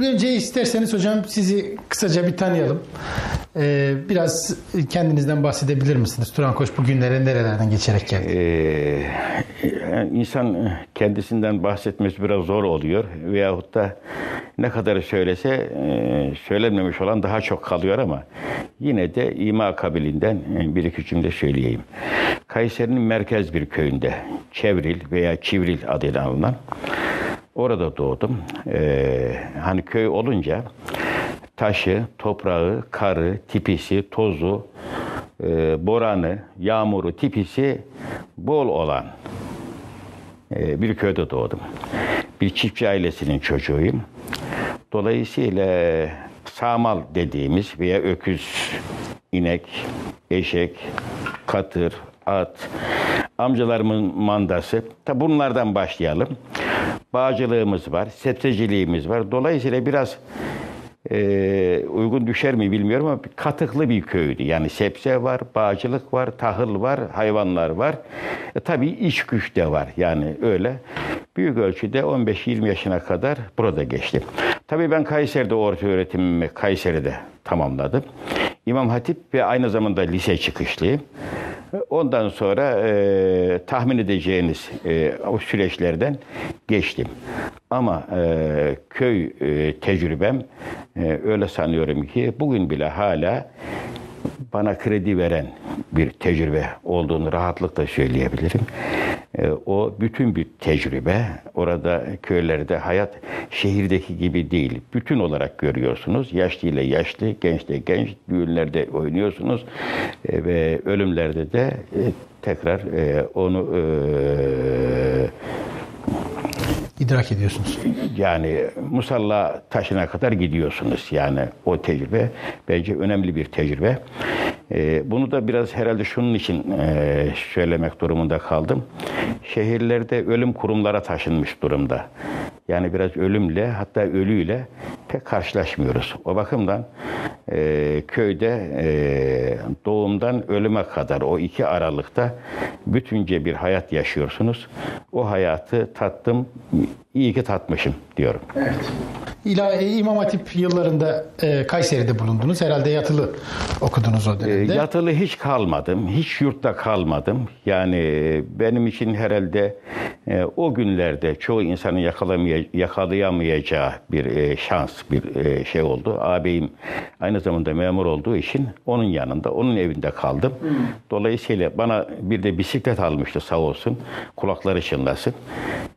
Önce isterseniz hocam sizi kısaca bir tanıyalım. Ee, biraz kendinizden bahsedebilir misiniz? Turan Koç bugünlere nerelerden geçerek geldi? Ee, insan kendisinden bahsetmesi biraz zor oluyor. Veyahut da ne kadar söylese e, söylenmemiş olan daha çok kalıyor ama yine de ima kabilinden e, bir iki cümle söyleyeyim. Kayseri'nin merkez bir köyünde Çevril veya Çivril adıyla alınan orada doğdum. Ee, hani köy olunca taşı, toprağı, karı, tipisi, tozu, e, boranı, yağmuru, tipisi bol olan e, bir köyde doğdum. Bir çiftçi ailesinin çocuğuyum. Dolayısıyla sağmal dediğimiz veya öküz, inek, eşek, katır, at, amcalarımın mandası. Tabi bunlardan başlayalım. Bağcılığımız var, sebzeciliğimiz var. Dolayısıyla biraz e, uygun düşer mi bilmiyorum ama katıklı bir köydü. Yani sebze var, bağcılık var, tahıl var, hayvanlar var. E, tabii iş güç de var. Yani öyle. Büyük ölçüde 15-20 yaşına kadar burada geçtim. Tabii ben Kayseri'de orta öğretimimi Kayseri'de tamamladım. İmam Hatip ve aynı zamanda lise çıkışlıyım. Ondan sonra e, tahmin edeceğiniz e, o süreçlerden geçtim. Ama e, köy e, tecrübem e, öyle sanıyorum ki bugün bile hala bana kredi veren bir tecrübe olduğunu rahatlıkla söyleyebilirim. E, o bütün bir tecrübe. Orada köylerde hayat şehirdeki gibi değil. Bütün olarak görüyorsunuz. Yaşlı ile yaşlı, genç de genç. Düğünlerde oynuyorsunuz. E, ve ölümlerde de e, tekrar e, onu e, idrak ediyorsunuz. Yani musalla taşına kadar gidiyorsunuz. Yani o tecrübe bence önemli bir tecrübe. Ee, bunu da biraz herhalde şunun için e, söylemek durumunda kaldım. Şehirlerde ölüm kurumlara taşınmış durumda. Yani biraz ölümle hatta ölüyle pek karşılaşmıyoruz. O bakımdan e, köyde e, doğumdan ölüme kadar o iki aralıkta bütünce bir hayat yaşıyorsunuz. O hayatı tattım, iyi ki tatmışım diyorum. Evet. İla, e, İmam Hatip yıllarında e, Kayseri'de bulundunuz. Herhalde yatılı okudunuz o dönemde. E, yatılı hiç kalmadım. Hiç yurtta kalmadım. Yani benim için herhalde e, o günlerde çoğu insanın yakalamaya, yakalayamayacağı bir e, şans, bir e, şey oldu. Ağabeyim aynı zamanda memur olduğu için onun yanında, onun evinde kaldım. Hmm. Dolayısıyla bana bir de bisiklet almıştı sağ olsun. Kulakları çınlasın.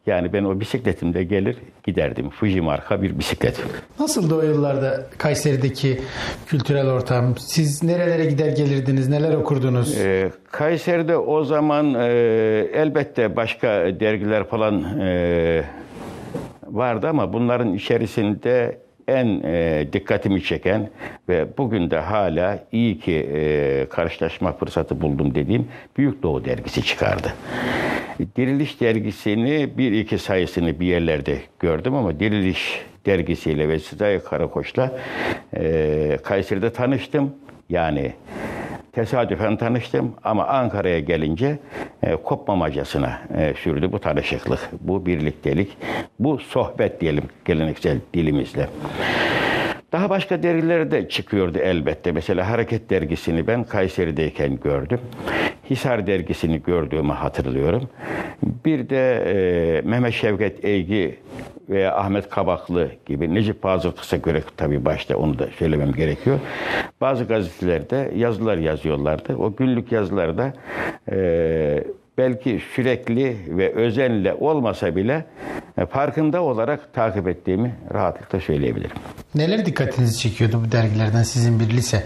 Yani ben o bisikletimde gelir giderdim. Fuji marka bir bisiklet. Nasıldı o yıllarda Kayseri'deki kültürel ortam? Siz nerelere gider gelirdiniz? Neler okurdunuz? Ee, Kayseri'de o zaman e, elbette başka dergiler falan e, vardı ama bunların içerisinde en e, dikkatimi çeken ve bugün de hala iyi ki e, karşılaşma fırsatı buldum dediğim Büyük Doğu dergisi çıkardı. Diriliş dergisini bir iki sayısını bir yerlerde gördüm ama Diriliş dergisiyle ve Sezai Karakoç'la e, Kayseri'de tanıştım. Yani tesadüfen tanıştım ama Ankara'ya gelince e, kopmamacasına e, sürdü bu tanışıklık, bu birliktelik, bu sohbet diyelim geleneksel dilimizle. Daha başka dergiler de çıkıyordu elbette. Mesela Hareket dergisini ben Kayseri'deyken gördüm. Hisar dergisini gördüğümü hatırlıyorum. Bir de e, Mehmet Şevket Eygi veya Ahmet Kabaklı gibi Necip Fazıl göre tabii başta onu da söylemem gerekiyor. Bazı gazetelerde yazılar yazıyorlardı. O günlük yazılarda e, belki sürekli ve özenle olmasa bile e, farkında olarak takip ettiğimi rahatlıkla söyleyebilirim. Neler dikkatinizi çekiyordu bu dergilerden sizin bir lise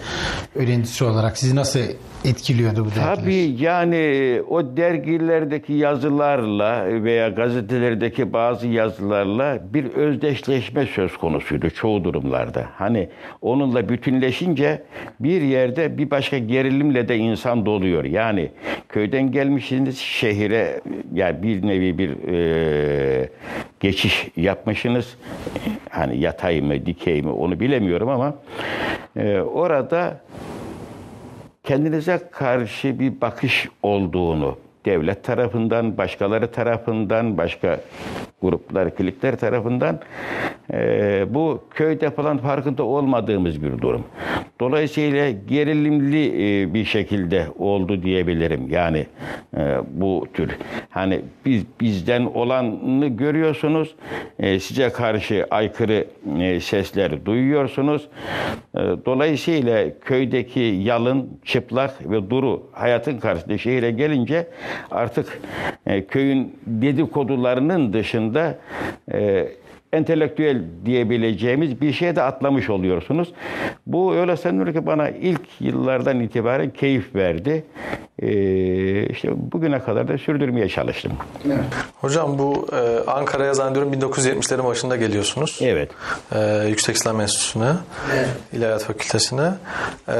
öğrencisi olarak? Sizi nasıl etkiliyordu bu dergiler? Tabii yani o dergilerdeki yazılarla veya gazetelerdeki bazı yazılarla bir özdeşleşme söz konusuydu çoğu durumlarda. Hani onunla bütünleşince bir yerde bir başka gerilimle de insan doluyor. Yani köyden gelmişsiniz şehire yani bir nevi bir e, geçiş yapmışsınız. Hani yatay mı dikey mi onu bilemiyorum ama e, orada kendinize karşı bir bakış olduğunu devlet tarafından, başkaları tarafından, başka gruplar, klikler tarafından e, bu köyde falan farkında olmadığımız bir durum. Dolayısıyla gerilimli e, bir şekilde oldu diyebilirim. Yani e, bu tür hani biz bizden olanı görüyorsunuz. E, size karşı aykırı e, sesler duyuyorsunuz. E, dolayısıyla köydeki yalın, çıplak ve duru hayatın karşısında şehire gelince artık e, köyün dedikodularının dışında e, entelektüel diyebileceğimiz bir şeye de atlamış oluyorsunuz. Bu öyle sanıyorum ki bana ilk yıllardan itibaren keyif verdi. Ee, işte bugüne kadar da sürdürmeye çalıştım. Hocam bu e, Ankara'ya zannediyorum 1970'lerin başında geliyorsunuz. Evet. E, Yüksek İslam Enstitüsü'ne, İlahiyat Fakültesi'ne. E,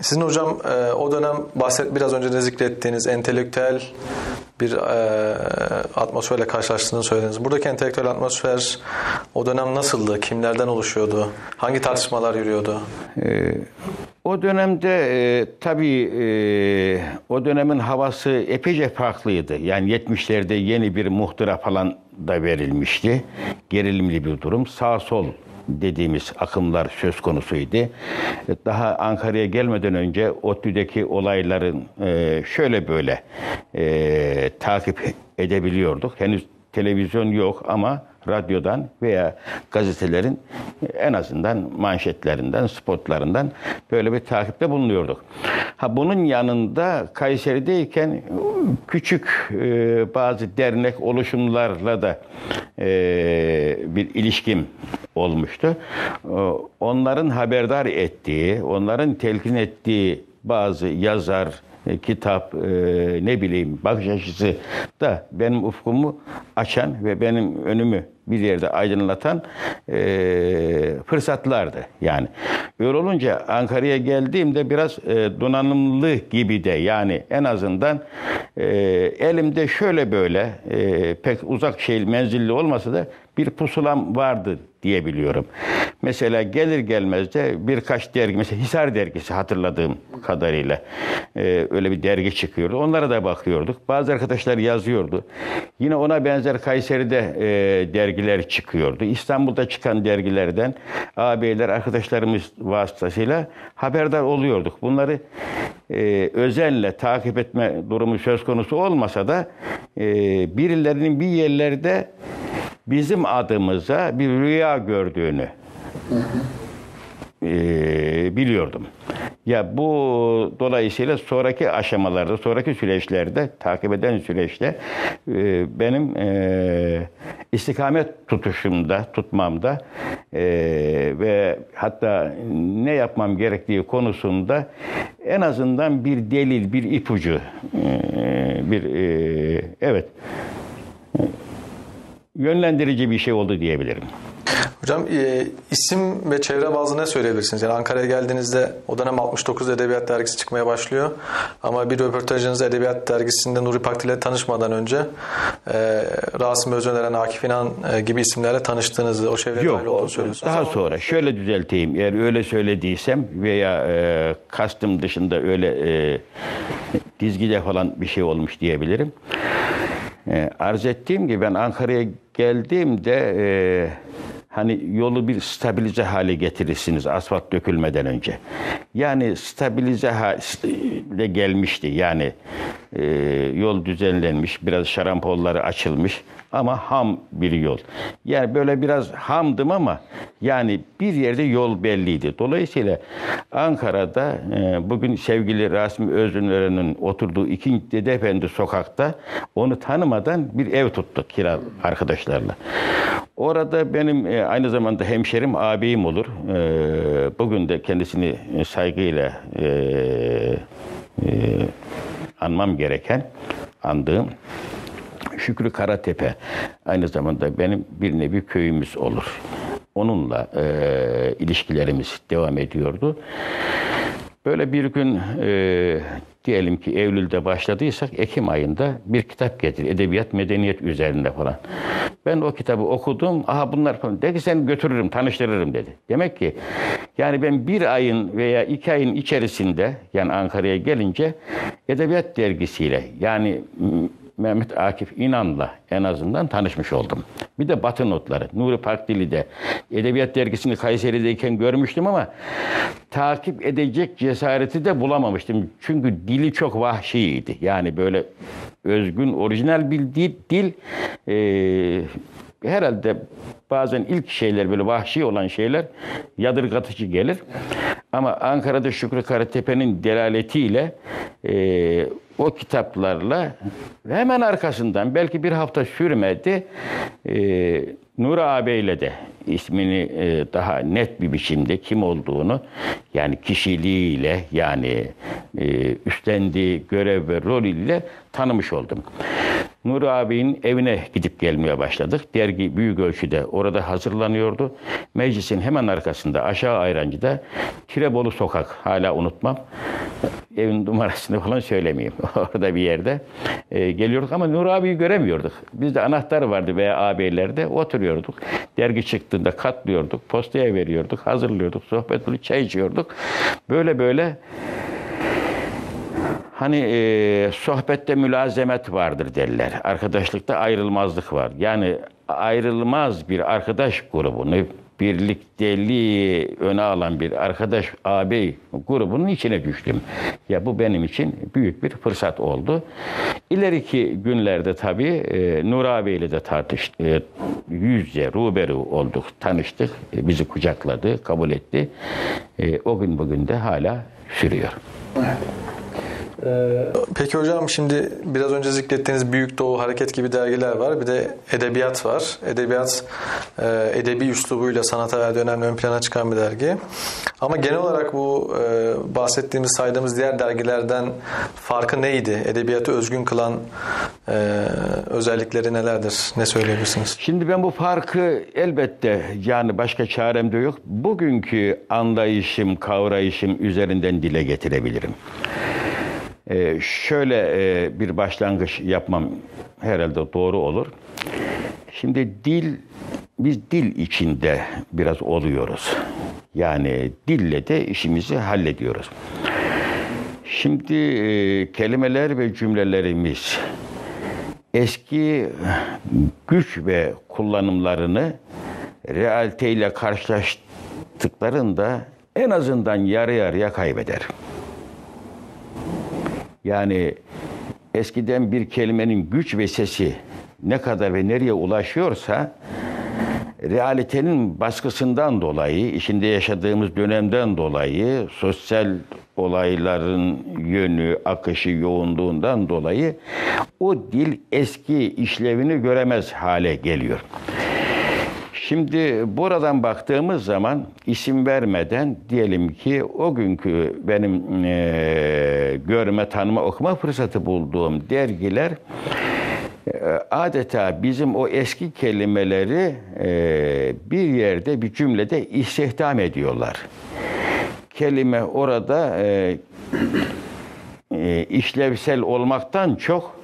sizin hocam e, o dönem bahset biraz önce de zikrettiğiniz entelektüel bir e, atmosferle karşılaştığını söylediniz. Buradaki entelektüel atmosfer o dönem nasıldı? Kimlerden oluşuyordu? Hangi tartışmalar yürüyordu? Ee, o dönemde e, tabii e, o dönemin havası epeyce farklıydı. Yani 70'lerde yeni bir muhtıra falan da verilmişti. Gerilimli bir durum. Sağ sol dediğimiz akımlar söz konusuydu. Daha Ankara'ya gelmeden önce ODTÜ'deki olayların e, şöyle böyle e, takip edebiliyorduk. Henüz televizyon yok ama radyodan veya gazetelerin en azından manşetlerinden, spotlarından böyle bir takipte bulunuyorduk. Ha bunun yanında Kayseri'deyken küçük e, bazı dernek oluşumlarla da e, bir ilişkim olmuştu. E, Onların haberdar ettiği, onların telkin ettiği bazı yazar, e, kitap, e, ne bileyim bakış açısı da benim ufkumu açan ve benim önümü bir yerde aydınlatan e, fırsatlardı. Yani öyle olunca Ankara'ya geldiğimde biraz donanımlı gibi de yani en azından elimde şöyle böyle pek uzak şey menzilli olmasa da bir pusulam vardı diyebiliyorum. Mesela gelir gelmez de birkaç dergi, mesela Hisar dergisi hatırladığım kadarıyla e, öyle bir dergi çıkıyordu. Onlara da bakıyorduk. Bazı arkadaşlar yazıyordu. Yine ona benzer Kayseri'de e, dergiler çıkıyordu. İstanbul'da çıkan dergilerden ağabeyler, arkadaşlarımız vasıtasıyla haberdar oluyorduk. Bunları e, özenle takip etme durumu söz konusu olmasa da e, birilerinin bir yerlerde bizim adımıza bir rüya gördüğünü e, biliyordum. Ya bu dolayısıyla sonraki aşamalarda, sonraki süreçlerde, takip eden süreçte e, benim e, istikamet tutuşumda, tutmamda e, ve hatta ne yapmam gerektiği konusunda en azından bir delil, bir ipucu, e, bir e, evet yönlendirici bir şey oldu diyebilirim. Hocam e, isim ve çevre bazlı ne söyleyebilirsiniz? Yani Ankara'ya geldiğinizde o dönem 69 Edebiyat Dergisi çıkmaya başlıyor. Ama bir röportajınızda Edebiyat Dergisi'nde Nuri Pakdil ile tanışmadan önce e, Rasim Özöneren, Akif İnan e, gibi isimlerle tanıştığınızı, o çevreye dahil olduğunu söylüyorsunuz. Daha sonra şöyle düzelteyim. Eğer öyle söylediysem veya e, kastım dışında öyle e, dizgide falan bir şey olmuş diyebilirim. E, arz ettiğim gibi ben Ankara'ya geldiğimde e, hani yolu bir stabilize hale getirirsiniz asfalt dökülmeden önce. Yani stabilize hale gelmişti. Yani e, yol düzenlenmiş, biraz şarampolları açılmış ama ham bir yol. Yani böyle biraz hamdım ama yani bir yerde yol belliydi. Dolayısıyla Ankara'da e, bugün sevgili Rasim Özünören'in oturduğu 2. Dede Efendi sokakta onu tanımadan bir ev tuttuk kira arkadaşlarla. Orada benim e, aynı zamanda hemşerim ağabeyim olur. E, bugün de kendisini saygıyla e, anmam gereken, andığım Şükrü Karatepe aynı zamanda benim bir nevi köyümüz olur. Onunla e, ilişkilerimiz devam ediyordu. Böyle bir gün e, diyelim ki Eylül'de başladıysak Ekim ayında bir kitap getir. Edebiyat, medeniyet üzerinde falan. Ben o kitabı okudum. Aha bunlar falan. Dedi ki seni götürürüm, tanıştırırım dedi. Demek ki yani ben bir ayın veya iki ayın içerisinde yani Ankara'ya gelince Edebiyat dergisiyle yani Mehmet Akif İnan'la en azından tanışmış oldum. Bir de Batı notları. Nuri Pakdili'de. Edebiyat dergisini Kayseri'deyken görmüştüm ama takip edecek cesareti de bulamamıştım. Çünkü dili çok vahşiydi. Yani böyle özgün, orijinal bir dil. dil e, herhalde bazen ilk şeyler böyle vahşi olan şeyler yadırgatıcı gelir. Ama Ankara'da Şükrü Karatepe'nin delaletiyle e, o kitaplarla hemen arkasından belki bir hafta sürmedi e, Nur ağabeyle de ismini e, daha net bir biçimde kim olduğunu yani kişiliğiyle yani e, üstlendiği görev ve rol ile tanımış oldum. Nur abinin evine gidip gelmeye başladık. Dergi büyük ölçüde orada hazırlanıyordu. Meclisin hemen arkasında aşağı Ayrancı'da Tirebolu Sokak hala unutmam. Evin numarasını falan söylemeyeyim. Orada bir yerde e, geliyorduk ama Nur abiyi göremiyorduk. Bizde anahtar vardı veya ağabeylerde oturuyorduk. Dergi çıktığında katlıyorduk, postaya veriyorduk, hazırlıyorduk, sohbet ediyorduk, çay içiyorduk. Böyle böyle Hani e, sohbette mülazemet vardır derler. Arkadaşlıkta ayrılmazlık var. Yani ayrılmaz bir arkadaş grubunu birlikteliği öne alan bir arkadaş ağabey grubunun içine düştüm. Ya bu benim için büyük bir fırsat oldu. İleriki günlerde tabii e, Nur abiyle de tartıştık. E, yüzce ruberu olduk, tanıştık. E, bizi kucakladı, kabul etti. E, o gün bugün de hala sürüyor. Peki hocam şimdi biraz önce zikrettiğiniz Büyük Doğu Hareket gibi dergiler var. Bir de edebiyat var. Edebiyat e, edebi üslubuyla sanata verdiği önemli ön plana çıkan bir dergi. Ama genel olarak bu e, bahsettiğimiz saydığımız diğer dergilerden farkı neydi? Edebiyatı özgün kılan e, özellikleri nelerdir? Ne söyleyebilirsiniz? Şimdi ben bu farkı elbette yani başka çarem de yok. Bugünkü anlayışım, kavrayışım üzerinden dile getirebilirim. Ee, şöyle e, bir başlangıç yapmam herhalde doğru olur. Şimdi dil, biz dil içinde biraz oluyoruz. Yani dille de işimizi hallediyoruz. Şimdi e, kelimeler ve cümlelerimiz eski güç ve kullanımlarını realiteyle karşılaştıklarında en azından yarı yarıya kaybeder. Yani eskiden bir kelimenin güç ve sesi ne kadar ve nereye ulaşıyorsa realitenin baskısından dolayı, içinde yaşadığımız dönemden dolayı, sosyal olayların yönü, akışı, yoğunluğundan dolayı o dil eski işlevini göremez hale geliyor. Şimdi buradan baktığımız zaman isim vermeden diyelim ki o günkü benim e, görme, tanıma, okuma fırsatı bulduğum dergiler e, adeta bizim o eski kelimeleri e, bir yerde bir cümlede istihdam ediyorlar. Kelime orada e, işlevsel olmaktan çok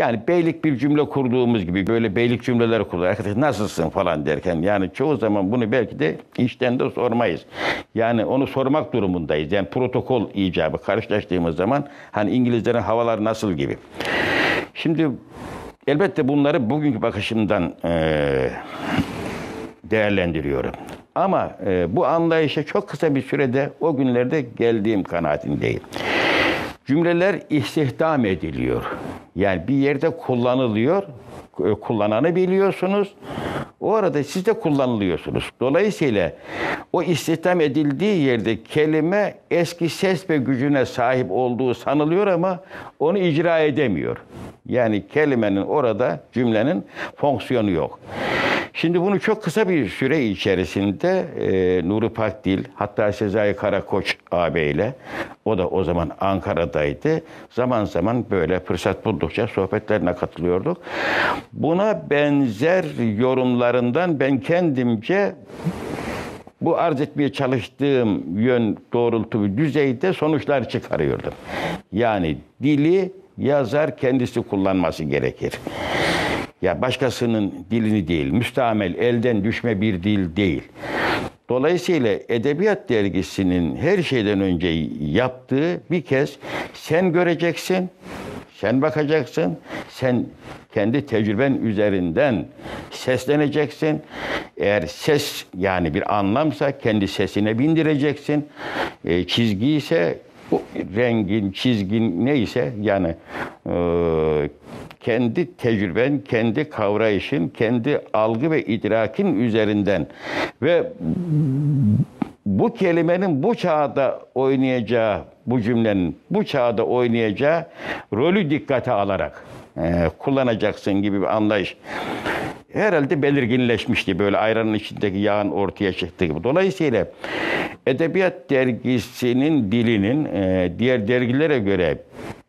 yani beylik bir cümle kurduğumuz gibi böyle beylik cümleler kurulur. Arkadaş nasılsın falan derken yani çoğu zaman bunu belki de işten de sormayız. Yani onu sormak durumundayız. Yani protokol icabı karşılaştığımız zaman hani İngilizlerin havalar nasıl gibi. Şimdi elbette bunları bugünkü bakışımdan değerlendiriyorum. Ama bu anlayışa çok kısa bir sürede o günlerde geldiğim kanaatindeyim. Cümleler istihdam ediliyor. Yani bir yerde kullanılıyor, e, kullananı biliyorsunuz. O arada siz de kullanılıyorsunuz. Dolayısıyla o istihdam edildiği yerde kelime eski ses ve gücüne sahip olduğu sanılıyor ama onu icra edemiyor. Yani kelimenin orada cümlenin fonksiyonu yok. Şimdi bunu çok kısa bir süre içerisinde e, Nuri Pakdil hatta Sezai Karakoç ağabeyle o da o zaman Ankara'daydı. Zaman zaman böyle fırsat buldukça sohbetlerine katılıyorduk. Buna benzer yorumlarından ben kendimce bu arz etmeye çalıştığım yön doğrultu düzeyde sonuçlar çıkarıyordum. Yani dili yazar kendisi kullanması gerekir. Ya başkasının dilini değil, müstamel, elden düşme bir dil değil. Dolayısıyla Edebiyat Dergisi'nin her şeyden önce yaptığı bir kez sen göreceksin, sen bakacaksın, sen kendi tecrüben üzerinden sesleneceksin. Eğer ses yani bir anlamsa kendi sesine bindireceksin. E, çizgi ise rengin, çizgin neyse yani e, kendi tecrüben, kendi kavrayışın, kendi algı ve idrakin üzerinden ve bu kelimenin bu çağda oynayacağı, bu cümlenin bu çağda oynayacağı rolü dikkate alarak e, kullanacaksın gibi bir anlayış herhalde belirginleşmişti. Böyle ayranın içindeki yağın ortaya çıktığı gibi. Dolayısıyla Edebiyat Dergisi'nin dilinin e, diğer dergilere göre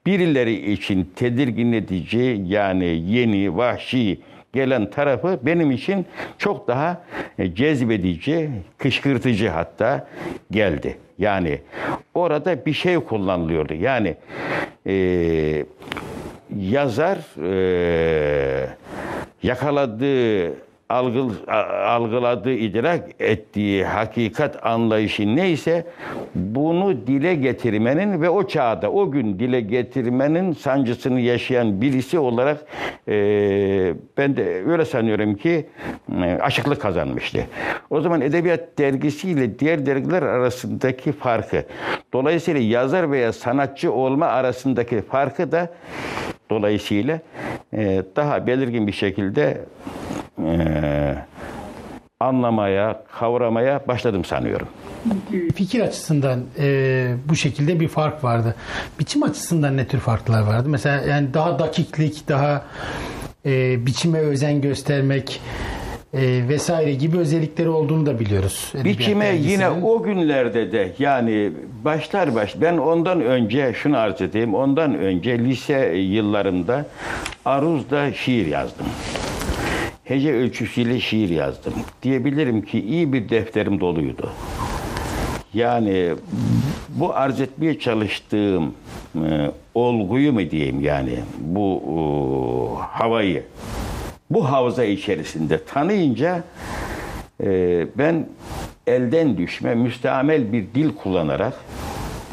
birileri için tedirgin edici yani yeni, vahşi gelen tarafı benim için çok daha e, cezbedici, kışkırtıcı hatta geldi. Yani orada bir şey kullanılıyordu. Yani e, yazar e, yakaladığı algıl, algıladığı, idrak ettiği hakikat anlayışı neyse bunu dile getirmenin ve o çağda, o gün dile getirmenin sancısını yaşayan birisi olarak e, ben de öyle sanıyorum ki e, açıklık kazanmıştı. O zaman Edebiyat Dergisiyle diğer dergiler arasındaki farkı, dolayısıyla yazar veya sanatçı olma arasındaki farkı da dolayısıyla e, daha belirgin bir şekilde e, anlamaya, kavramaya başladım sanıyorum. Fikir açısından e, bu şekilde bir fark vardı. Biçim açısından ne tür farklar vardı? Mesela yani daha dakiklik, daha e, biçime özen göstermek e, vesaire gibi özellikleri olduğunu da biliyoruz. Biçime yine o günlerde de yani başlar baş ben ondan önce şunu arz edeyim. Ondan önce lise yıllarımda Aruz'da şiir yazdım hece ölçüsüyle şiir yazdım. Diyebilirim ki iyi bir defterim doluydu. Yani bu arz etmeye çalıştığım e, olguyu mu diyeyim yani bu e, havayı bu havza içerisinde tanıyınca e, ben elden düşme müstamel bir dil kullanarak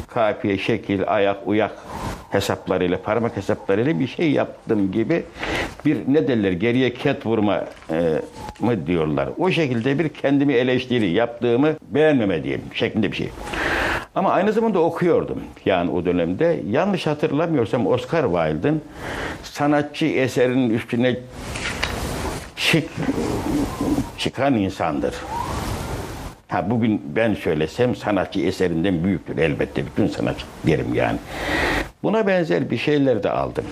kafiye, şekil, ayak, uyak hesaplarıyla, parmak hesaplarıyla bir şey yaptım gibi bir ne derler geriye ket vurma e, mı diyorlar. O şekilde bir kendimi eleştiri yaptığımı beğenmeme diyeyim şeklinde bir şey. Ama aynı zamanda okuyordum. Yani o dönemde yanlış hatırlamıyorsam Oscar Wilde'ın sanatçı eserinin üstüne çık, çıkan insandır. Ha bugün ben söylesem sanatçı eserinden büyüktür elbette bütün sanatçı derim yani. Buna benzer bir şeyler de aldım.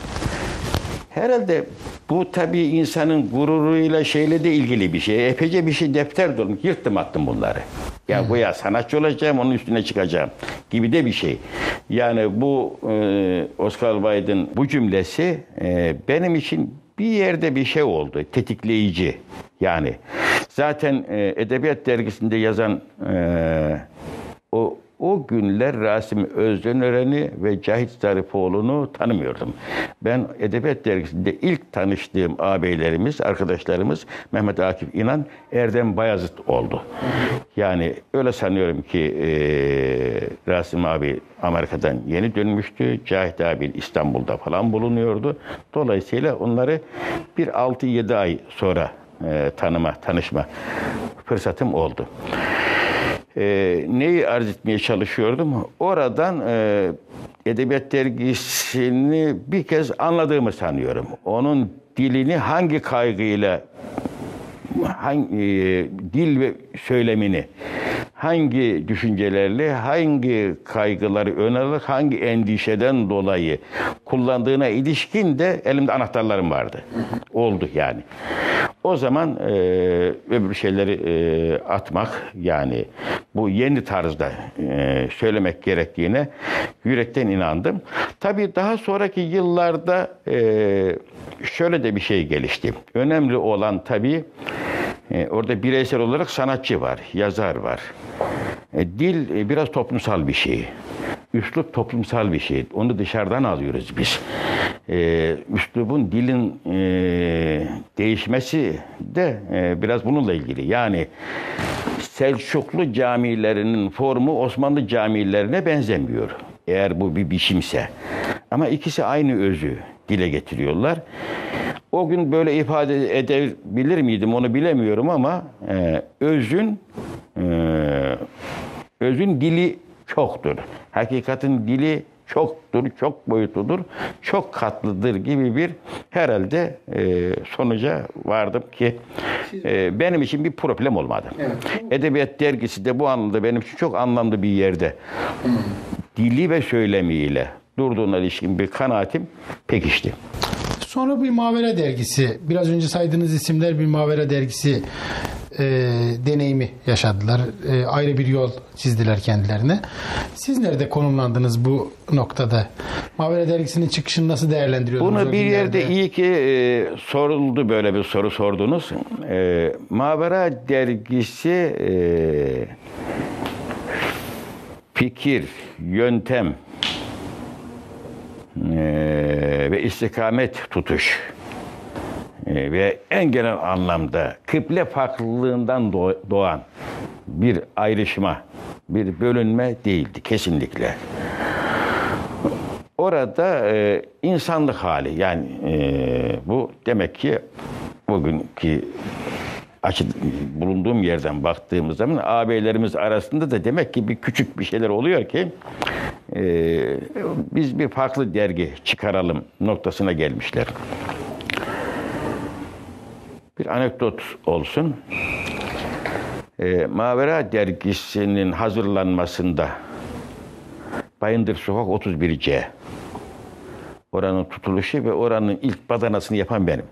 Herhalde bu tabii insanın gururuyla şeyle de ilgili bir şey. Epeyce bir şey defter dolmuş. Yırttım attım bunları. Ya hmm. bu ya sanatçı olacağım onun üstüne çıkacağım gibi de bir şey. Yani bu e, Oscar Wilde'ın bu cümlesi e, benim için bir yerde bir şey oldu. Tetikleyici. Yani zaten e, Edebiyat Dergisi'nde yazan e, o o günler Rasim Özdenören'i ve Cahit Zarifoğlu'nu tanımıyordum. Ben Edebiyat Dergisi'nde ilk tanıştığım ağabeylerimiz, arkadaşlarımız Mehmet Akif İnan, Erdem Bayazıt oldu. Yani öyle sanıyorum ki e, Rasim abi Amerika'dan yeni dönmüştü. Cahit abi İstanbul'da falan bulunuyordu. Dolayısıyla onları bir 6-7 ay sonra e, tanıma, tanışma fırsatım oldu e, neyi arz etmeye çalışıyordum? Oradan e, Edebiyat Dergisi'ni bir kez anladığımı sanıyorum. Onun dilini hangi kaygıyla, hangi e, dil ve söylemini, hangi düşüncelerle, hangi kaygıları ön hangi endişeden dolayı kullandığına ilişkin de elimde anahtarlarım vardı. Oldu yani. O zaman e, öbür şeyleri e, atmak yani bu yeni tarzda e, söylemek gerektiğine yürekten inandım. Tabii daha sonraki yıllarda e, şöyle de bir şey gelişti. Önemli olan tabii e, orada bireysel olarak sanatçı var, yazar var. E, dil e, biraz toplumsal bir şey. Üslup toplumsal bir şey. Onu dışarıdan alıyoruz biz. E, üslubun, dilin e, değişmesi de e, biraz bununla ilgili. Yani Selçuklu camilerinin formu Osmanlı camilerine benzemiyor. Eğer bu bir biçimse. Ama ikisi aynı özü dile getiriyorlar. O gün böyle ifade edebilir miydim onu bilemiyorum ama e, özün e, özün dili çoktur. Hakikatin dili çoktur, çok boyutludur, çok katlıdır gibi bir herhalde e, sonuca vardım ki e, benim için bir problem olmadı. Edebiyat dergisi de bu anlamda benim için çok anlamlı bir yerde. Dili ve söylemiyle durduğuna ilişkin bir kanaatim pekişti. Sonra bir Mavera dergisi, biraz önce saydığınız isimler bir Mavera dergisi e, deneyimi yaşadılar. E, ayrı bir yol çizdiler kendilerine. Siz nerede konumlandınız bu noktada? Mavera dergisinin çıkışını nasıl değerlendiriyorsunuz? Bunu bir yerde iyi ki e, soruldu böyle bir soru sordunuz. E, Mavera dergisi e, fikir, yöntem e, ve istikamet tutuş e, ve en genel anlamda kıble farklılığından doğ- doğan bir ayrışma, bir bölünme değildi kesinlikle. Orada e, insanlık hali yani e, bu demek ki bugünkü açı, bulunduğum yerden baktığımız zaman ağabeylerimiz arasında da demek ki bir küçük bir şeyler oluyor ki e, biz bir farklı dergi çıkaralım noktasına gelmişler. Bir anekdot olsun. E, Mavera dergisinin hazırlanmasında Bayındır Sokak 31C. Oranın tutuluşu ve oranın ilk badanasını yapan benim.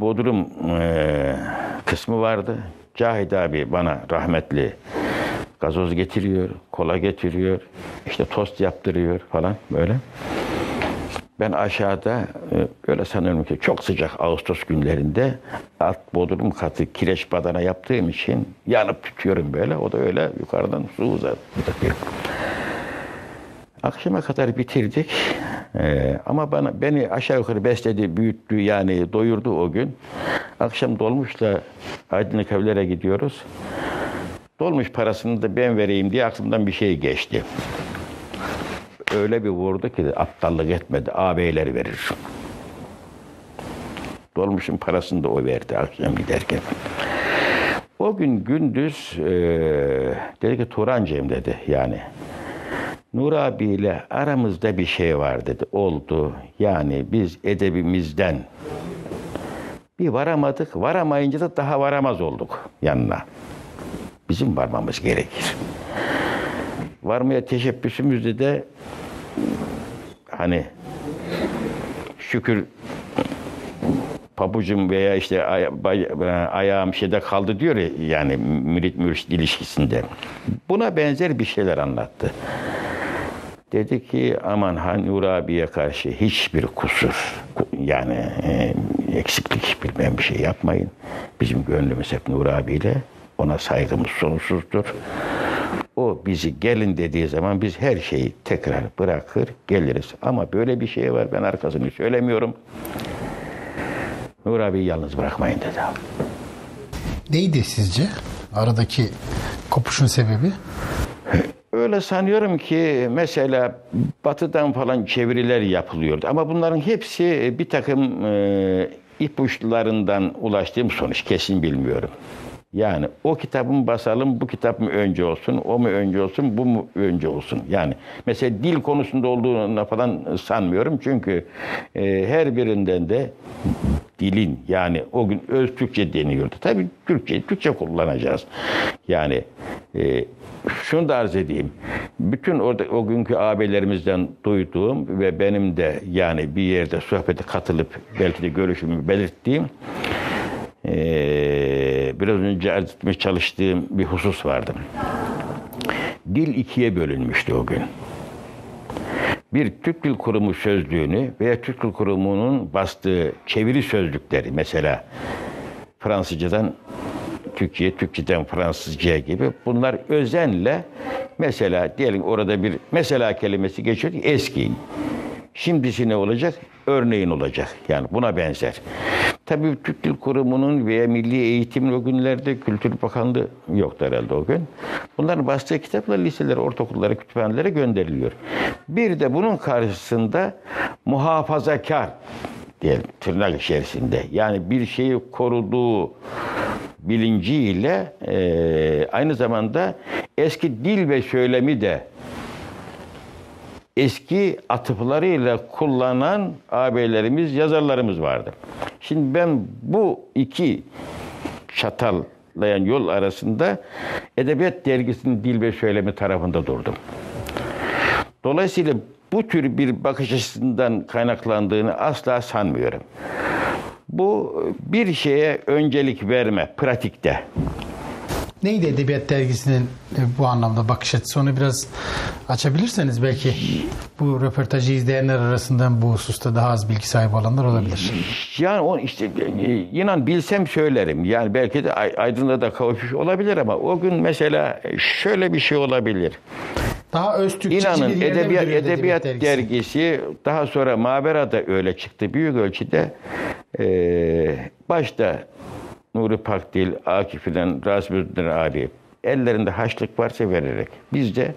Bodrum eee, kısmı vardı. Cahit abi bana rahmetli gazoz getiriyor, kola getiriyor, işte tost yaptırıyor falan böyle. Ben aşağıda e, öyle sanıyorum ki çok sıcak Ağustos günlerinde alt bodrum katı kireç badana yaptığım için yanıp tutuyorum böyle. O da öyle yukarıdan su uzatıyor. Akşama kadar bitirdik. Ee, ama bana beni aşağı yukarı besledi, büyüttü yani doyurdu o gün. Akşam dolmuşla Aydınlık evlere gidiyoruz. Dolmuş parasını da ben vereyim diye aklımdan bir şey geçti. Öyle bir vurdu ki aptallık etmedi. Ağabeyleri verir. Dolmuşun parasını da o verdi akşam giderken. O gün gündüz e, dedi ki Turancığım dedi yani. Nur abiyle aramızda bir şey var dedi. Oldu. Yani biz edebimizden bir varamadık. Varamayınca da daha varamaz olduk yanına. Bizim varmamız gerekir. Varmaya teşebbüsümüzde de hani şükür pabucum veya işte ayağım şeyde kaldı diyor ya yani mürit mürşit ilişkisinde. Buna benzer bir şeyler anlattı. Dedi ki aman Han Nur abiye karşı hiçbir kusur yani e, eksiklik bilmem bir şey yapmayın. Bizim gönlümüz hep Nur abiyle ona saygımız sonsuzdur. O bizi gelin dediği zaman biz her şeyi tekrar bırakır geliriz. Ama böyle bir şey var ben arkasını söylemiyorum. Nur abiyi yalnız bırakmayın dedi. Neydi sizce aradaki kopuşun sebebi? Öyle sanıyorum ki mesela batıdan falan çeviriler yapılıyordu. Ama bunların hepsi bir takım e, ipuçlarından ulaştığım sonuç kesin bilmiyorum. Yani o kitabımı basalım, bu kitap mı önce olsun, o mu önce olsun, bu mu önce olsun. Yani mesela dil konusunda olduğuna falan sanmıyorum. Çünkü e, her birinden de dilin yani o gün öz Türkçe deniyordu. Tabii Türkçe, Türkçe kullanacağız. Yani e, şunu da arz edeyim. Bütün orada o günkü ağabeylerimizden duyduğum ve benim de yani bir yerde sohbete katılıp belki de görüşümü belirttiğim eee, biraz önce arz etmeye çalıştığım bir husus vardı. Dil ikiye bölünmüştü o gün. Bir Türk Dil Kurumu sözlüğünü veya Türk Dil Kurumu'nun bastığı çeviri sözlükleri mesela Fransızcadan Türkçe'ye, Türkçeden Fransızca'ya gibi bunlar özenle mesela diyelim orada bir mesela kelimesi geçiyor ki eski. Şimdisi ne olacak? Örneğin olacak. Yani buna benzer. Tabii Türk Dil Kurumu'nun veya Milli Eğitim o günlerde Kültür Bakanlığı yoktu herhalde o gün. Bunların bastığı kitaplar liselere, ortaokullara, kütüphanelere gönderiliyor. Bir de bunun karşısında muhafazakar diyelim tırnak içerisinde. Yani bir şeyi koruduğu bilinciyle e, aynı zamanda eski dil ve söylemi de eski atıflarıyla kullanan ağabeylerimiz, yazarlarımız vardı. Şimdi ben bu iki çatallayan yol arasında Edebiyat Dergisi'nin dil ve söylemi tarafında durdum. Dolayısıyla bu tür bir bakış açısından kaynaklandığını asla sanmıyorum. Bu bir şeye öncelik verme pratikte. Neydi Edebiyat Dergisi'nin e, bu anlamda bakış açısı? Onu biraz açabilirseniz belki bu röportajı izleyenler arasından bu hususta daha az bilgi sahibi olanlar olabilir. Yani o işte e, inan bilsem söylerim. Yani belki de Ay- Aydın'da da kavuşmuş olabilir ama o gün mesela şöyle bir şey olabilir. Daha öz Türkçeci İnanın bir edebiyat, duruyor edebiyat Dergisi? dergisi daha sonra Mabera'da öyle çıktı. Büyük ölçüde e, başta Nuri Pakdil, Akif İlhan, Rasmuddin abi ellerinde haçlık varsa vererek biz de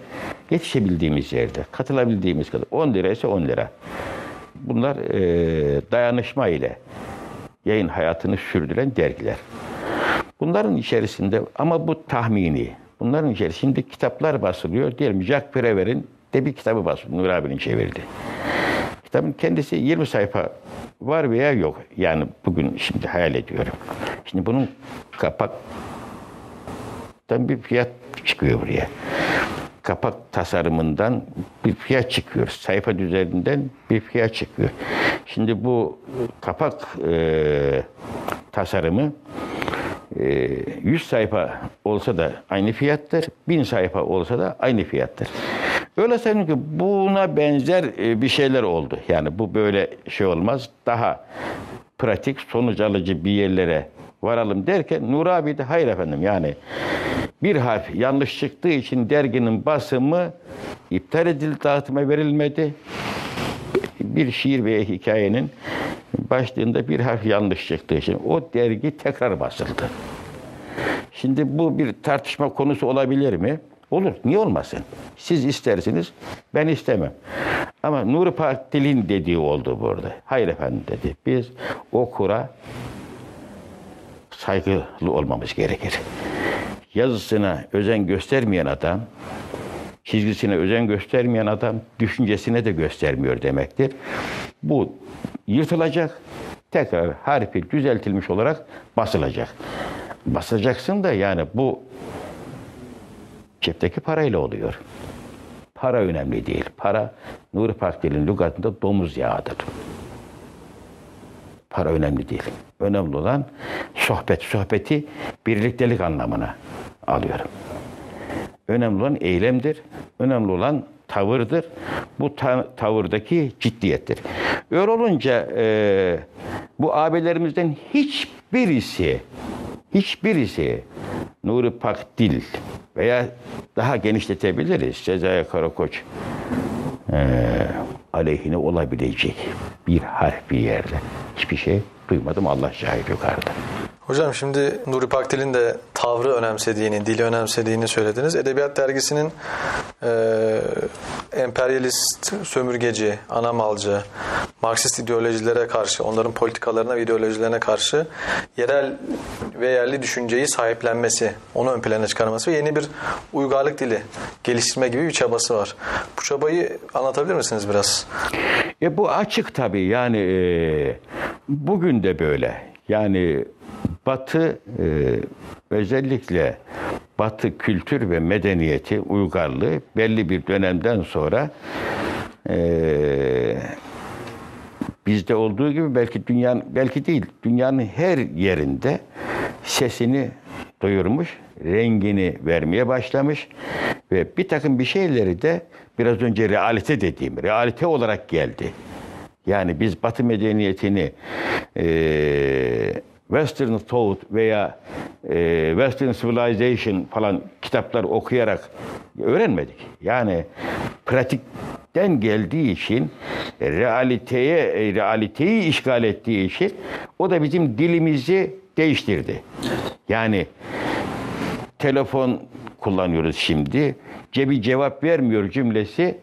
yetişebildiğimiz yerde katılabildiğimiz kadar 10 lira ise 10 lira. Bunlar e, dayanışma ile yayın hayatını sürdüren dergiler. Bunların içerisinde ama bu tahmini. Bunların içerisinde kitaplar basılıyor. Diyelim Jack Prever'in de bir kitabı basılıyor. Nur abinin çevirdi. Kitabın kendisi 20 sayfa var veya yok. Yani bugün şimdi hayal ediyorum. Şimdi bunun kapaktan bir fiyat çıkıyor buraya. Kapak tasarımından bir fiyat çıkıyor. Sayfa üzerinden bir fiyat çıkıyor. Şimdi bu kapak e, tasarımı e, 100 sayfa olsa da aynı fiyattır, 1000 sayfa olsa da aynı fiyattır. Öyle sanıyorum ki buna benzer e, bir şeyler oldu. Yani bu böyle şey olmaz. Daha pratik, sonuç alıcı bir yerlere varalım derken Nur abi de hayır efendim yani bir harf yanlış çıktığı için derginin basımı iptal edildi, dağıtıma verilmedi. Bir şiir veya hikayenin başlığında bir harf yanlış çıktığı için o dergi tekrar basıldı. Şimdi bu bir tartışma konusu olabilir mi? Olur. Niye olmasın? Siz istersiniz, ben istemem. Ama Nuri Pakdil'in dediği oldu burada. Hayır efendim dedi. Biz o kura saygılı olmamız gerekir. Yazısına özen göstermeyen adam, çizgisine özen göstermeyen adam, düşüncesine de göstermiyor demektir. Bu yırtılacak, tekrar harfi düzeltilmiş olarak basılacak. Basacaksın da yani bu cepteki parayla oluyor. Para önemli değil. Para Nuri Pakdil'in lügatında domuz yağıdır. Para önemli değil. Önemli olan sohbet. Sohbeti birliktelik anlamına alıyorum. Önemli olan eylemdir. Önemli olan tavırdır. Bu ta- tavırdaki ciddiyettir. Öyle olunca e, bu abilerimizden hiçbirisi hiçbirisi Nuri Pakdil veya daha genişletebiliriz Sezai Karakoç e, aleyhine olabilecek bir harf bir yerde. Hiçbir şey duymadım Allah şahit yukarıda. Hocam şimdi Nuri Pakdil'in de tavrı önemsediğini, dili önemsediğini söylediniz. Edebiyat dergisinin e, emperyalist, sömürgeci, anamalcı, Marksist ideolojilere karşı, onların politikalarına ve ideolojilerine karşı yerel ve yerli düşünceyi sahiplenmesi, onu ön plana çıkarması ve yeni bir uygarlık dili geliştirme gibi bir çabası var. Bu çabayı anlatabilir misiniz biraz? E bu açık tabii yani e, bugün de böyle. Yani Batı e, özellikle Batı kültür ve medeniyeti, uygarlığı belli bir dönemden sonra e, bizde olduğu gibi belki dünyanın belki değil dünyanın her yerinde sesini duyurmuş, rengini vermeye başlamış ve bir takım bir şeyleri de biraz önce realite dediğim realite olarak geldi. Yani biz Batı medeniyetini e, Western Thought veya e, Western Civilization falan kitaplar okuyarak öğrenmedik. Yani pratikten geldiği için realiteye e, realiteyi işgal ettiği için o da bizim dilimizi değiştirdi. Yani telefon kullanıyoruz şimdi. Cebi cevap vermiyor cümlesi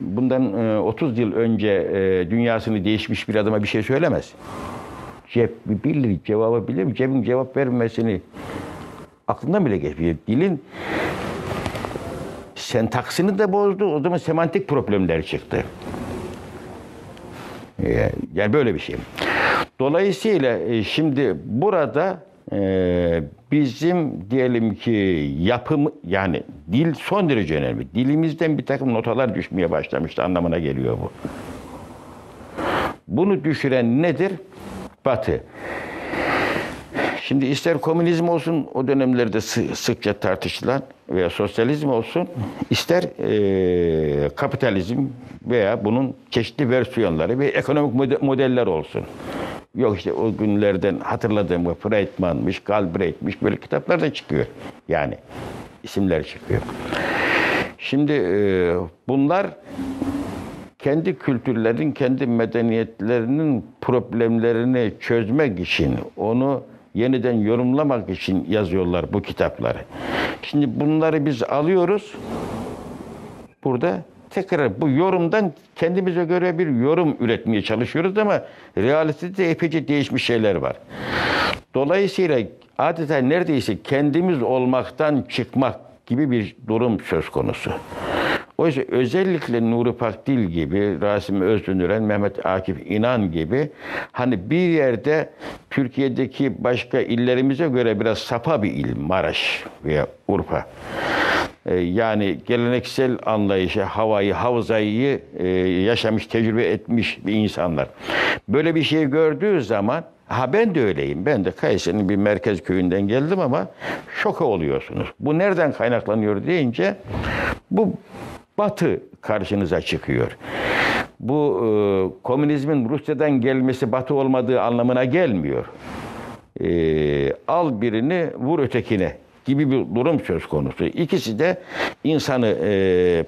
bundan e, 30 yıl önce e, dünyasını değişmiş bir adama bir şey söylemez. Cep bilir, cevabı bilir. Cebin cevap vermesini aklından bile geçmiyor. Dilin sentaksini de bozdu. O zaman semantik problemler çıktı. Ee, Yani böyle bir şey. Dolayısıyla e, şimdi burada e, bizim diyelim ki yapım yani dil son derece önemli. Dilimizden bir takım notalar düşmeye başlamıştı anlamına geliyor bu. Bunu düşüren nedir? Batı. Şimdi ister komünizm olsun o dönemlerde sı- sıkça tartışılan veya sosyalizm olsun ister eee, kapitalizm veya bunun çeşitli versiyonları ve ekonomik mode- modeller olsun. Yok işte o günlerden hatırladığım bu Friedman'mış, Galbraith'miş böyle kitaplar da çıkıyor. Yani isimler çıkıyor. Şimdi eee, bunlar kendi kültürlerin, kendi medeniyetlerinin problemlerini çözmek için, onu yeniden yorumlamak için yazıyorlar bu kitapları. Şimdi bunları biz alıyoruz. Burada tekrar bu yorumdan kendimize göre bir yorum üretmeye çalışıyoruz ama realitede epeyce değişmiş şeyler var. Dolayısıyla adeta neredeyse kendimiz olmaktan çıkmak gibi bir durum söz konusu. Oysa özellikle Nuri Pakdil gibi, Rasim Özdönüren, Mehmet Akif İnan gibi hani bir yerde Türkiye'deki başka illerimize göre biraz sapa bir il Maraş veya Urfa. Ee, Yani geleneksel anlayışı, havayı, havzayı e, yaşamış, tecrübe etmiş bir insanlar. Böyle bir şey gördüğü zaman Ha ben de öyleyim. Ben de Kayseri'nin bir merkez köyünden geldim ama şoka oluyorsunuz. Bu nereden kaynaklanıyor deyince bu Batı karşınıza çıkıyor. Bu e, komünizmin Rusya'dan gelmesi Batı olmadığı anlamına gelmiyor. E, al birini vur ötekine gibi bir durum söz konusu. İkisi de insanı e,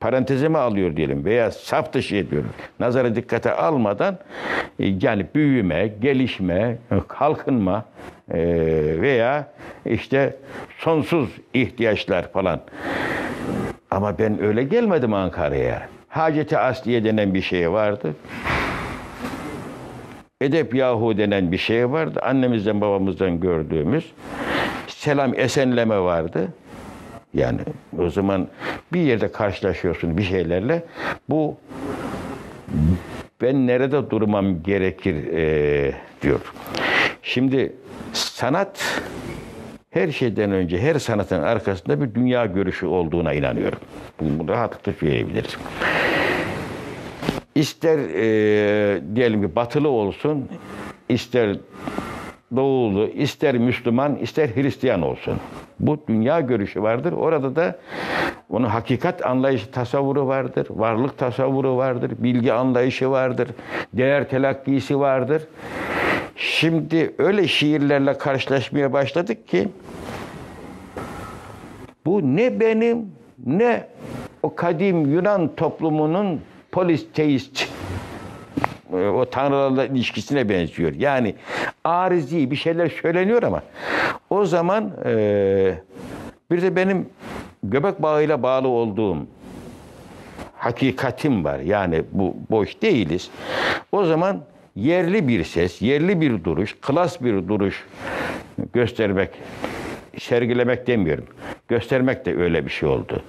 parantezime alıyor diyelim veya saf dışı ediyor. Nazara dikkate almadan e, yani büyüme, gelişme, kalkınma e, veya işte sonsuz ihtiyaçlar falan. Ama ben öyle gelmedim Ankara'ya. Haceti Asliye denen bir şey vardı. Edep Yahu denen bir şey vardı. Annemizden babamızdan gördüğümüz. Selam esenleme vardı. Yani o zaman bir yerde karşılaşıyorsun bir şeylerle. Bu ben nerede durmam gerekir e, diyor. Şimdi sanat her şeyden önce her sanatın arkasında bir dünya görüşü olduğuna inanıyorum. Bunu rahatlıkla söyleyebiliriz. İster e, diyelim ki batılı olsun, ister doğulu, ister Müslüman, ister Hristiyan olsun. Bu dünya görüşü vardır. Orada da onun hakikat anlayışı, tasavvuru vardır. Varlık tasavvuru vardır. Bilgi anlayışı vardır. Değer telakkisi vardır. Şimdi öyle şiirlerle karşılaşmaya başladık ki bu ne benim ne o kadim Yunan toplumunun polisteist o tanrılarla ilişkisine benziyor. Yani arizi bir şeyler söyleniyor ama o zaman e, bir de benim göbek bağıyla bağlı olduğum hakikatim var. Yani bu boş değiliz. O zaman yerli bir ses, yerli bir duruş, klas bir duruş göstermek, sergilemek demiyorum. Göstermek de öyle bir şey oldu.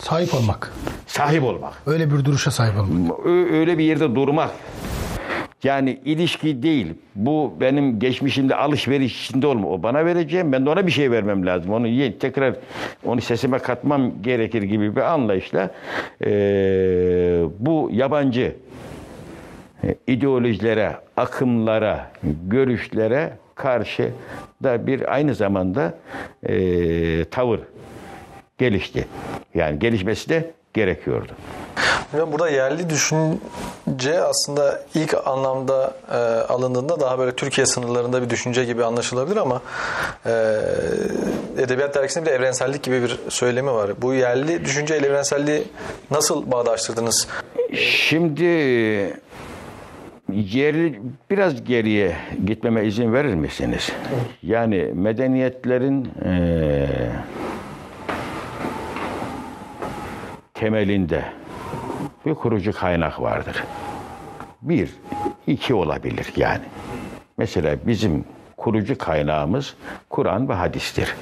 Sahip olmak. Sahip olmak. Öyle bir duruşa sahip olmak. Öyle bir yerde durmak. Yani ilişki değil. Bu benim geçmişimde alışveriş içinde olma. O bana vereceğim. Ben de ona bir şey vermem lazım. Onu ye- tekrar onu sesime katmam gerekir gibi bir anlayışla eee, bu yabancı e, ideolojilere, akımlara, görüşlere karşı da bir aynı zamanda eee, tavır gelişti. Yani gelişmesi de gerekiyordu. Hocam burada yerli düşünce aslında ilk anlamda e, alındığında daha böyle Türkiye sınırlarında bir düşünce gibi anlaşılabilir ama e, Edebiyat Dergisi'nde bir evrensellik gibi bir söylemi var. Bu yerli düşünce ile evrenselliği nasıl bağdaştırdınız? Şimdi geri, biraz geriye gitmeme izin verir misiniz? Yani medeniyetlerin eee, temelinde bir kurucu kaynak vardır. Bir, iki olabilir yani. Mesela bizim kurucu kaynağımız Kur'an ve hadistir.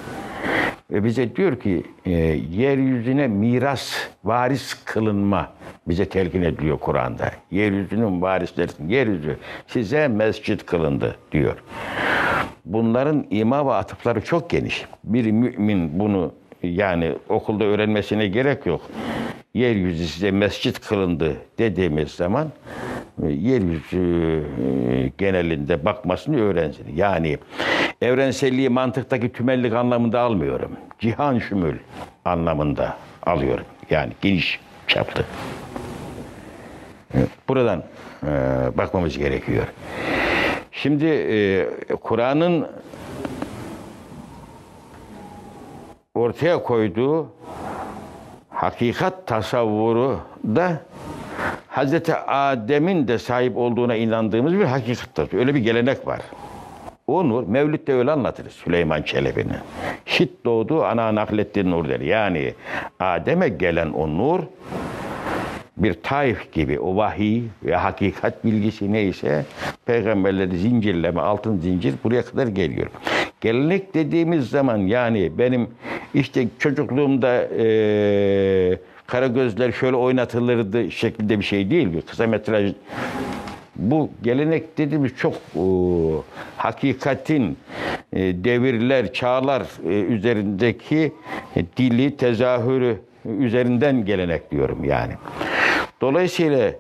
Ve bize diyor ki e, yeryüzüne miras, varis kılınma bize telkin ediliyor Kur'an'da. Yeryüzünün varisleri, yeryüzü size mescit kılındı diyor. Bunların ima ve atıfları çok geniş. Bir mümin bunu yani okulda öğrenmesine gerek yok. Yeryüzü size mescit kılındı dediğimiz zaman e, yeryüzü e, genelinde bakmasını öğrensin. Yani evrenselliği mantıktaki tümellik anlamında almıyorum. Cihan şümül anlamında alıyorum. Yani geniş çaplı. Buradan e, bakmamız gerekiyor. Şimdi Kur'an'ın ortaya koyduğu hakikat tasavvuru da Hazreti Adem'in de sahip olduğuna inandığımız bir hakikattir. Öyle bir gelenek var. O nur, Mevlüt'te öyle anlatırız Süleyman Çelebi'nin. Şit doğdu, ana naklettiği nur der. Yani Adem'e gelen o nur, bir taif gibi o vahiy ve hakikat bilgisi neyse peygamberleri zincirleme altın zincir buraya kadar geliyor. Gelenek dediğimiz zaman yani benim işte çocukluğumda eee kara gözler şöyle oynatılırdı şeklinde bir şey değil. Bir kısa metraj bu gelenek dediğimiz çok e, hakikatin e, devirler, çağlar e, üzerindeki e, dili, tezahürü üzerinden gelenek diyorum yani. Dolayısıyla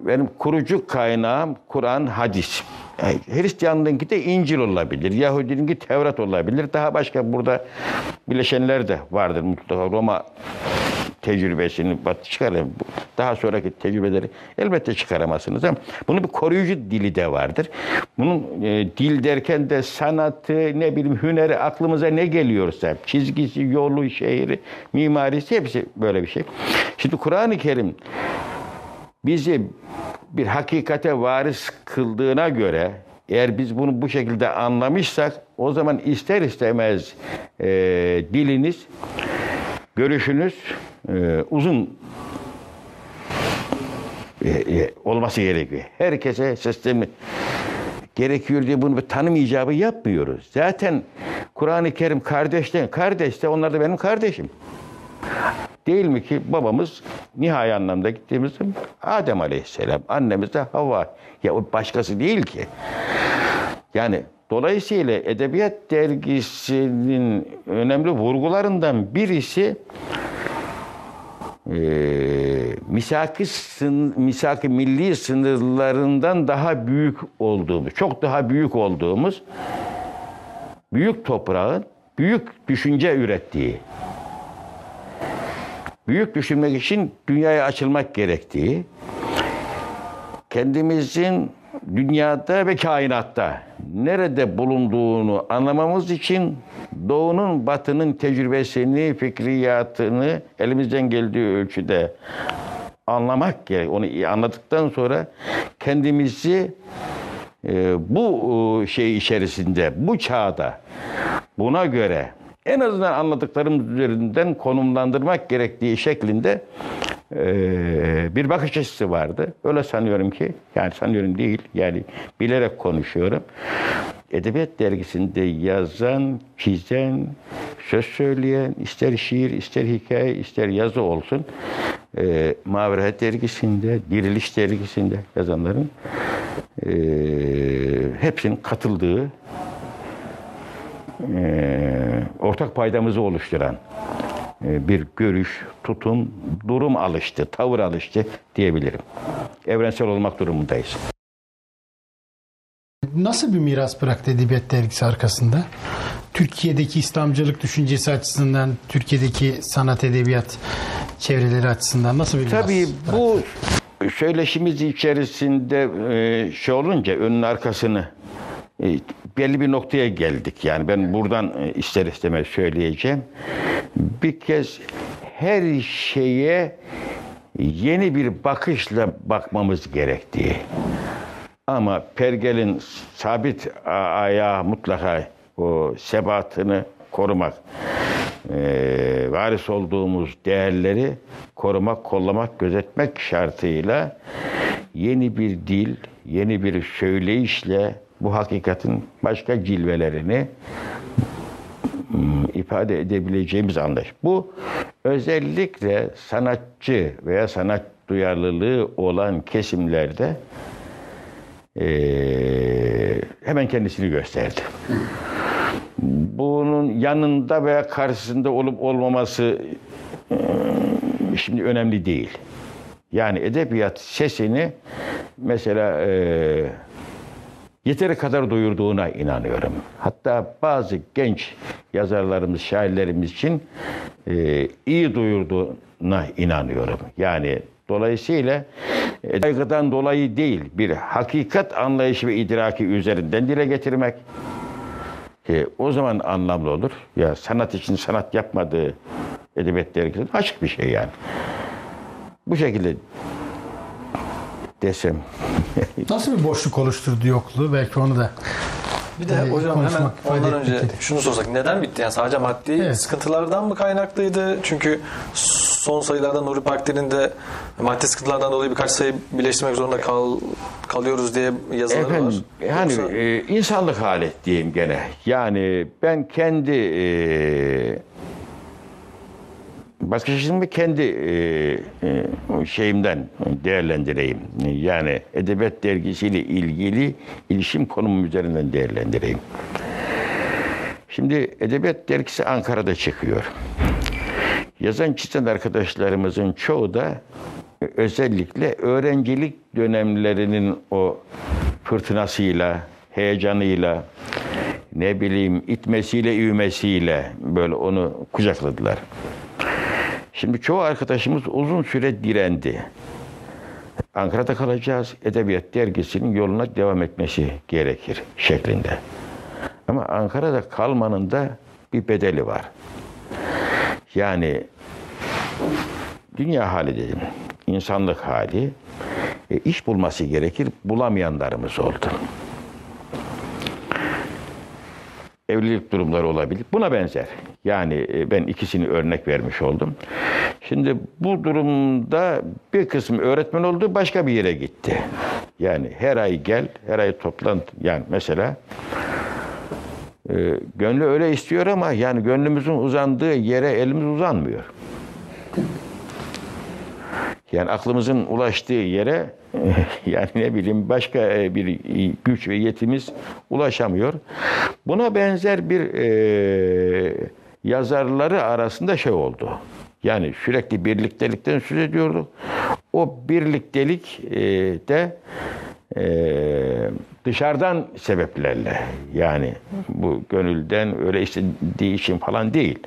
benim kurucu kaynağım Kur'an, hadis. Yani Hristiyanlığınki de İncil olabilir, Yahudininki Tevrat olabilir. Daha başka burada bileşenler de vardır mutlaka. Roma tecrübesini çıkarın. Daha sonraki tecrübeleri elbette çıkaramazsınız ama bunun bir koruyucu dili de vardır. Bunun e, dil derken de sanatı, ne bileyim hüneri, aklımıza ne geliyorsa, çizgisi, yolu, şehri, mimarisi hepsi böyle bir şey. Şimdi Kur'an-ı Kerim bizi bir hakikate varis kıldığına göre eğer biz bunu bu şekilde anlamışsak o zaman ister istemez e, diliniz, görüşünüz e, uzun e, e, olması gerekiyor. Herkese sistemi gerekiyor diye bunu bir tanım icabı yapmıyoruz. Zaten Kur'an-ı Kerim kardeşten, kardeş de onlar da benim kardeşim. Değil mi ki babamız nihai anlamda gittiğimizde Adem Aleyhisselam, annemiz de Havva. Ya o başkası değil ki. Yani dolayısıyla Edebiyat Dergisi'nin önemli vurgularından birisi e, misaki, sın, misaki milli sınırlarından daha büyük olduğumuz, çok daha büyük olduğumuz büyük toprağın büyük düşünce ürettiği, büyük düşünmek için dünyaya açılmak gerektiği, kendimizin dünyada ve kainatta nerede bulunduğunu anlamamız için doğunun batının tecrübesini, fikriyatını elimizden geldiği ölçüde anlamak gerek. Onu anladıktan sonra kendimizi e, bu e, şey içerisinde, bu çağda buna göre en azından anladıklarımız üzerinden konumlandırmak gerektiği şeklinde bir bakış açısı vardı. Öyle sanıyorum ki, yani sanıyorum değil, yani bilerek konuşuyorum. Edebiyat dergisinde yazan, çizen, söz söyleyen, ister şiir, ister hikaye, ister yazı olsun, e, dergisinde, Diriliş dergisinde yazanların hepsinin katıldığı ortak paydamızı oluşturan e, bir görüş, tutum, durum alıştı, tavır alıştı diyebilirim. Evrensel olmak durumundayız. Nasıl bir miras bıraktı Edebiyat Dergisi arkasında? Türkiye'deki İslamcılık düşüncesi açısından, Türkiye'deki sanat edebiyat çevreleri açısından nasıl bir miras Tabii bıraktı? bu söyleşimiz içerisinde e, şey olunca önün arkasını e, belli bir noktaya geldik. Yani ben buradan e, ister istemez söyleyeceğim. Bir kez her şeye yeni bir bakışla bakmamız gerektiği. Ama pergelin sabit ayağı mutlaka o sebatını korumak e, varis olduğumuz değerleri korumak, kollamak, gözetmek şartıyla yeni bir dil, yeni bir söyleyişle bu hakikatin başka cilvelerini hmm, ifade edebileceğimiz anlayış. Bu özellikle sanatçı veya sanat duyarlılığı olan kesimlerde eee, hemen kendisini gösterdi. Bunun yanında veya karşısında olup olmaması eee, şimdi önemli değil. Yani edebiyat sesini mesela eee yeteri kadar duyurduğuna inanıyorum. Hatta bazı genç yazarlarımız, şairlerimiz için e, iyi duyurduğuna inanıyorum. Yani dolayısıyla e, dolayı değil, bir hakikat anlayışı ve idraki üzerinden dile getirmek. E, o zaman anlamlı olur. Ya sanat için sanat yapmadığı edebiyat dergisi açık bir şey yani. Bu şekilde desem Nasıl bir boşluk oluşturdu yokluğu? Belki onu da Bir de Ee, hocam hemen ondan etmek önce gerekiyor. şunu sorsak neden bitti? Yani sadece maddi Evet. sıkıntılardan mı kaynaklıydı? Çünkü son sayılarda Nuri Pakdil'in de maddi sıkıntılardan dolayı birkaç sayı birleştirmek zorunda kal, kalıyoruz diye yazıları Efendim, var. yani Yoksa- e, insanlık hali diyeyim gene. Yani ben kendi e, başka şimdi kendi e, e, şeyimden değerlendireyim. Yani edebiyat dergisiyle ilgili ilişim konumum üzerinden değerlendireyim. Şimdi edebiyat dergisi Ankara'da çıkıyor. Yazan çizen arkadaşlarımızın çoğu da özellikle öğrencilik dönemlerinin o fırtınasıyla, heyecanıyla, ne bileyim itmesiyle, ivmesiyle böyle onu kucakladılar. Şimdi çoğu arkadaşımız uzun süre direndi. Ankara'da kalacağız, Edebiyat Dergisi'nin yoluna devam etmesi gerekir şeklinde. Ama Ankara'da kalmanın da bir bedeli var. Yani dünya hali dedim, insanlık hali, e, iş bulması gerekir, bulamayanlarımız oldu. Evlilik durumları olabilir. Buna benzer. Yani e, ben ikisini örnek vermiş oldum. Şimdi bu durumda bir kısmı öğretmen oldu, başka bir yere gitti. Yani her ay gel, her ay toplantı. Yani mesela e, gönlü öyle istiyor ama yani gönlümüzün uzandığı yere elimiz uzanmıyor. Yani aklımızın ulaştığı yere yani ne bileyim başka e, bir güç ve yetimiz ulaşamıyor. Buna benzer bir e, yazarları arasında şey oldu. Yani sürekli birliktelikten söz ediyorduk. O birliktelik e, de e, dışarıdan sebeplerle yani bu gönülden öyle istediği için falan değil.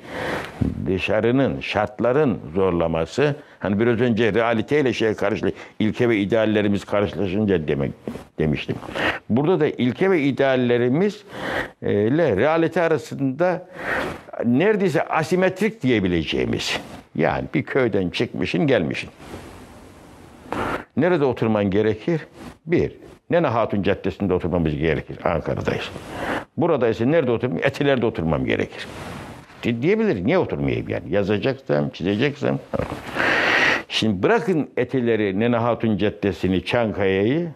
Dışarının, şartların zorlaması hani biraz önce realiteyle şey karşı ilke ve ideallerimiz karşılaşınca demek demiştim. Burada da ilke ve ideallerimiz e, realite arasında neredeyse asimetrik diyebileceğimiz yani bir köyden çıkmışın gelmişin. Nerede oturman gerekir? Bir, Nene Hatun Caddesi'nde oturmamız gerekir. Ankara'dayız. Burada ise nerede oturmam? Etiler'de oturmam gerekir. Di- Diyebilir. Niye oturmayayım yani? Yazacaksam, çizeceksem. Şimdi bırakın Etiler'i, Nene Hatun Caddesi'ni, Çankaya'yı.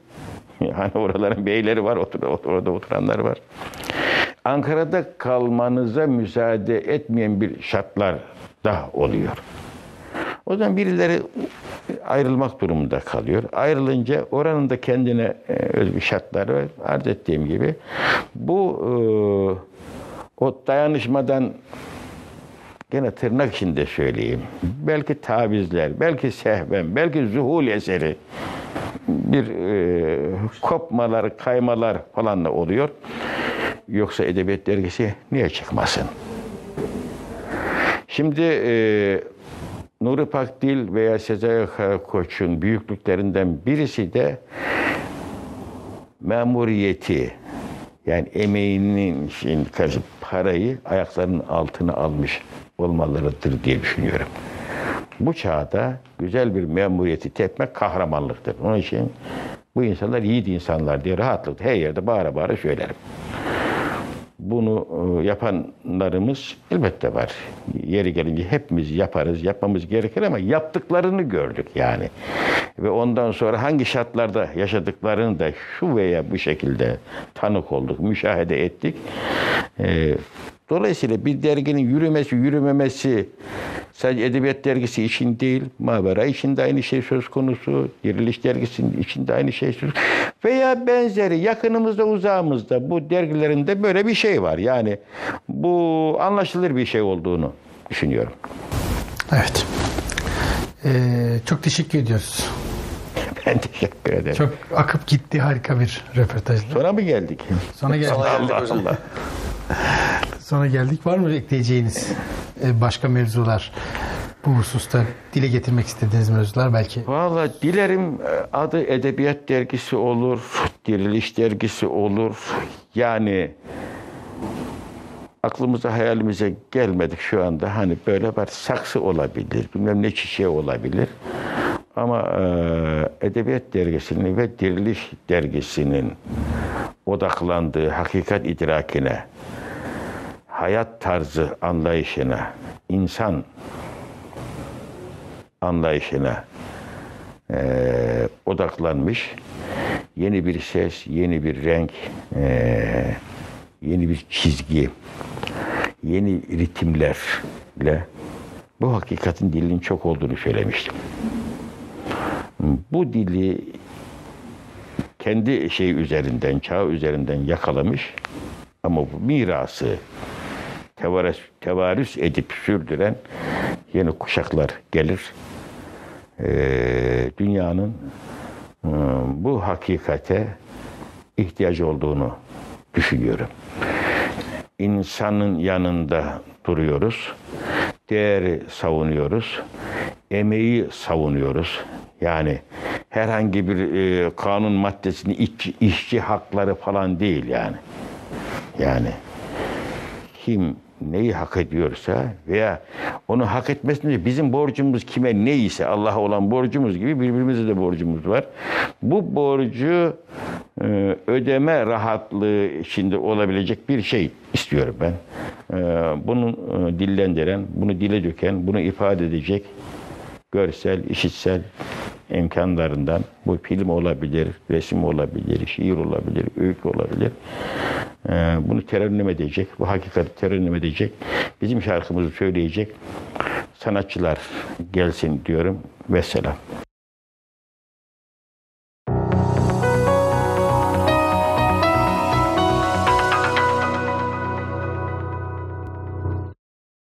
Hani oraların beyleri var, otur, otur- orada oturanlar var. Ankara'da kalmanıza müsaade etmeyen bir şartlar da oluyor. O zaman birileri ayrılmak durumunda kalıyor. Ayrılınca oranın da kendine e, özgü şartları var. Arz ettiğim gibi. Bu e, o dayanışmadan gene tırnak içinde söyleyeyim. Belki tavizler, belki sehven, belki zuhul eseri bir e, kopmalar, kaymalar falan da oluyor. Yoksa edebiyat dergisi niye çıkmasın? Şimdi e, Nuri Pakdil veya Sezai Karakoç'un büyüklüklerinden birisi de memuriyeti yani emeğinin şeyin karşı parayı ayaklarının altına almış olmalarıdır diye düşünüyorum. Bu çağda güzel bir memuriyeti tepmek kahramanlıktır. Onun için bu insanlar yiğit insanlar diye rahatlıkla her yerde bağıra bağıra söylerim. Bunu e, yapanlarımız elbette var. Yeri gelince hepimiz yaparız, yapmamız gerekir ama yaptıklarını gördük yani. Ve ondan sonra hangi şartlarda yaşadıklarını da şu veya bu şekilde tanık olduk, müşahede ettik. E, Dolayısıyla bir derginin yürümesi, yürümemesi sadece edebiyat dergisi için değil, Mavera için de aynı şey söz konusu, Diriliş dergisinin içinde aynı şey söz veya benzeri yakınımızda uzağımızda bu dergilerinde böyle bir şey var. Yani bu anlaşılır bir şey olduğunu düşünüyorum. Evet. Ee, çok teşekkür ediyoruz. Ben teşekkür ederim. Çok akıp gitti harika bir röportajdı. Sonra mı geldik? Sonra geldik. Sonra geldik Allah. Sonra geldik. Var mı ekleyeceğiniz e, başka mevzular? Bu hususta dile getirmek istediğiniz mevzular belki. Valla dilerim e, adı Edebiyat Dergisi olur, Diriliş Dergisi olur. Yani aklımıza hayalimize gelmedik şu anda. Hani böyle var saksı olabilir, bilmem ne çiçeği olabilir. Ama e, Edebiyat Dergisi'nin ve Diriliş Dergisi'nin odaklandığı hakikat idrakine, hayat tarzı anlayışına, insan anlayışına eee, odaklanmış. Yeni bir ses, yeni bir renk, eee, yeni bir çizgi, yeni ritimlerle bu hakikatin dilinin çok olduğunu söylemiştim. Bu dili kendi şey üzerinden, çağ üzerinden yakalamış ama bu mirası tevarüs, tevarüs edip sürdüren yeni kuşaklar gelir. Ee, dünyanın e, bu hakikate ihtiyacı olduğunu düşünüyorum. İnsanın yanında duruyoruz. Değeri savunuyoruz. Emeği savunuyoruz. Yani herhangi bir e, kanun maddesini işçi, işçi hakları falan değil yani. Yani kim neyi hak ediyorsa veya onu hak etmesinde bizim borcumuz kime neyse Allah'a olan borcumuz gibi birbirimize de borcumuz var. Bu borcu e, ödeme rahatlığı içinde olabilecek bir şey istiyorum ben. E, bunu e, dillendiren, bunu dile döken, bunu ifade edecek görsel, işitsel imkanlarından bu film olabilir, resim olabilir, şiir olabilir, öykü olabilir. Ee, bunu terennüm edecek, bu hakikati terennüm edecek, bizim şarkımızı söyleyecek sanatçılar gelsin diyorum. Vesselam.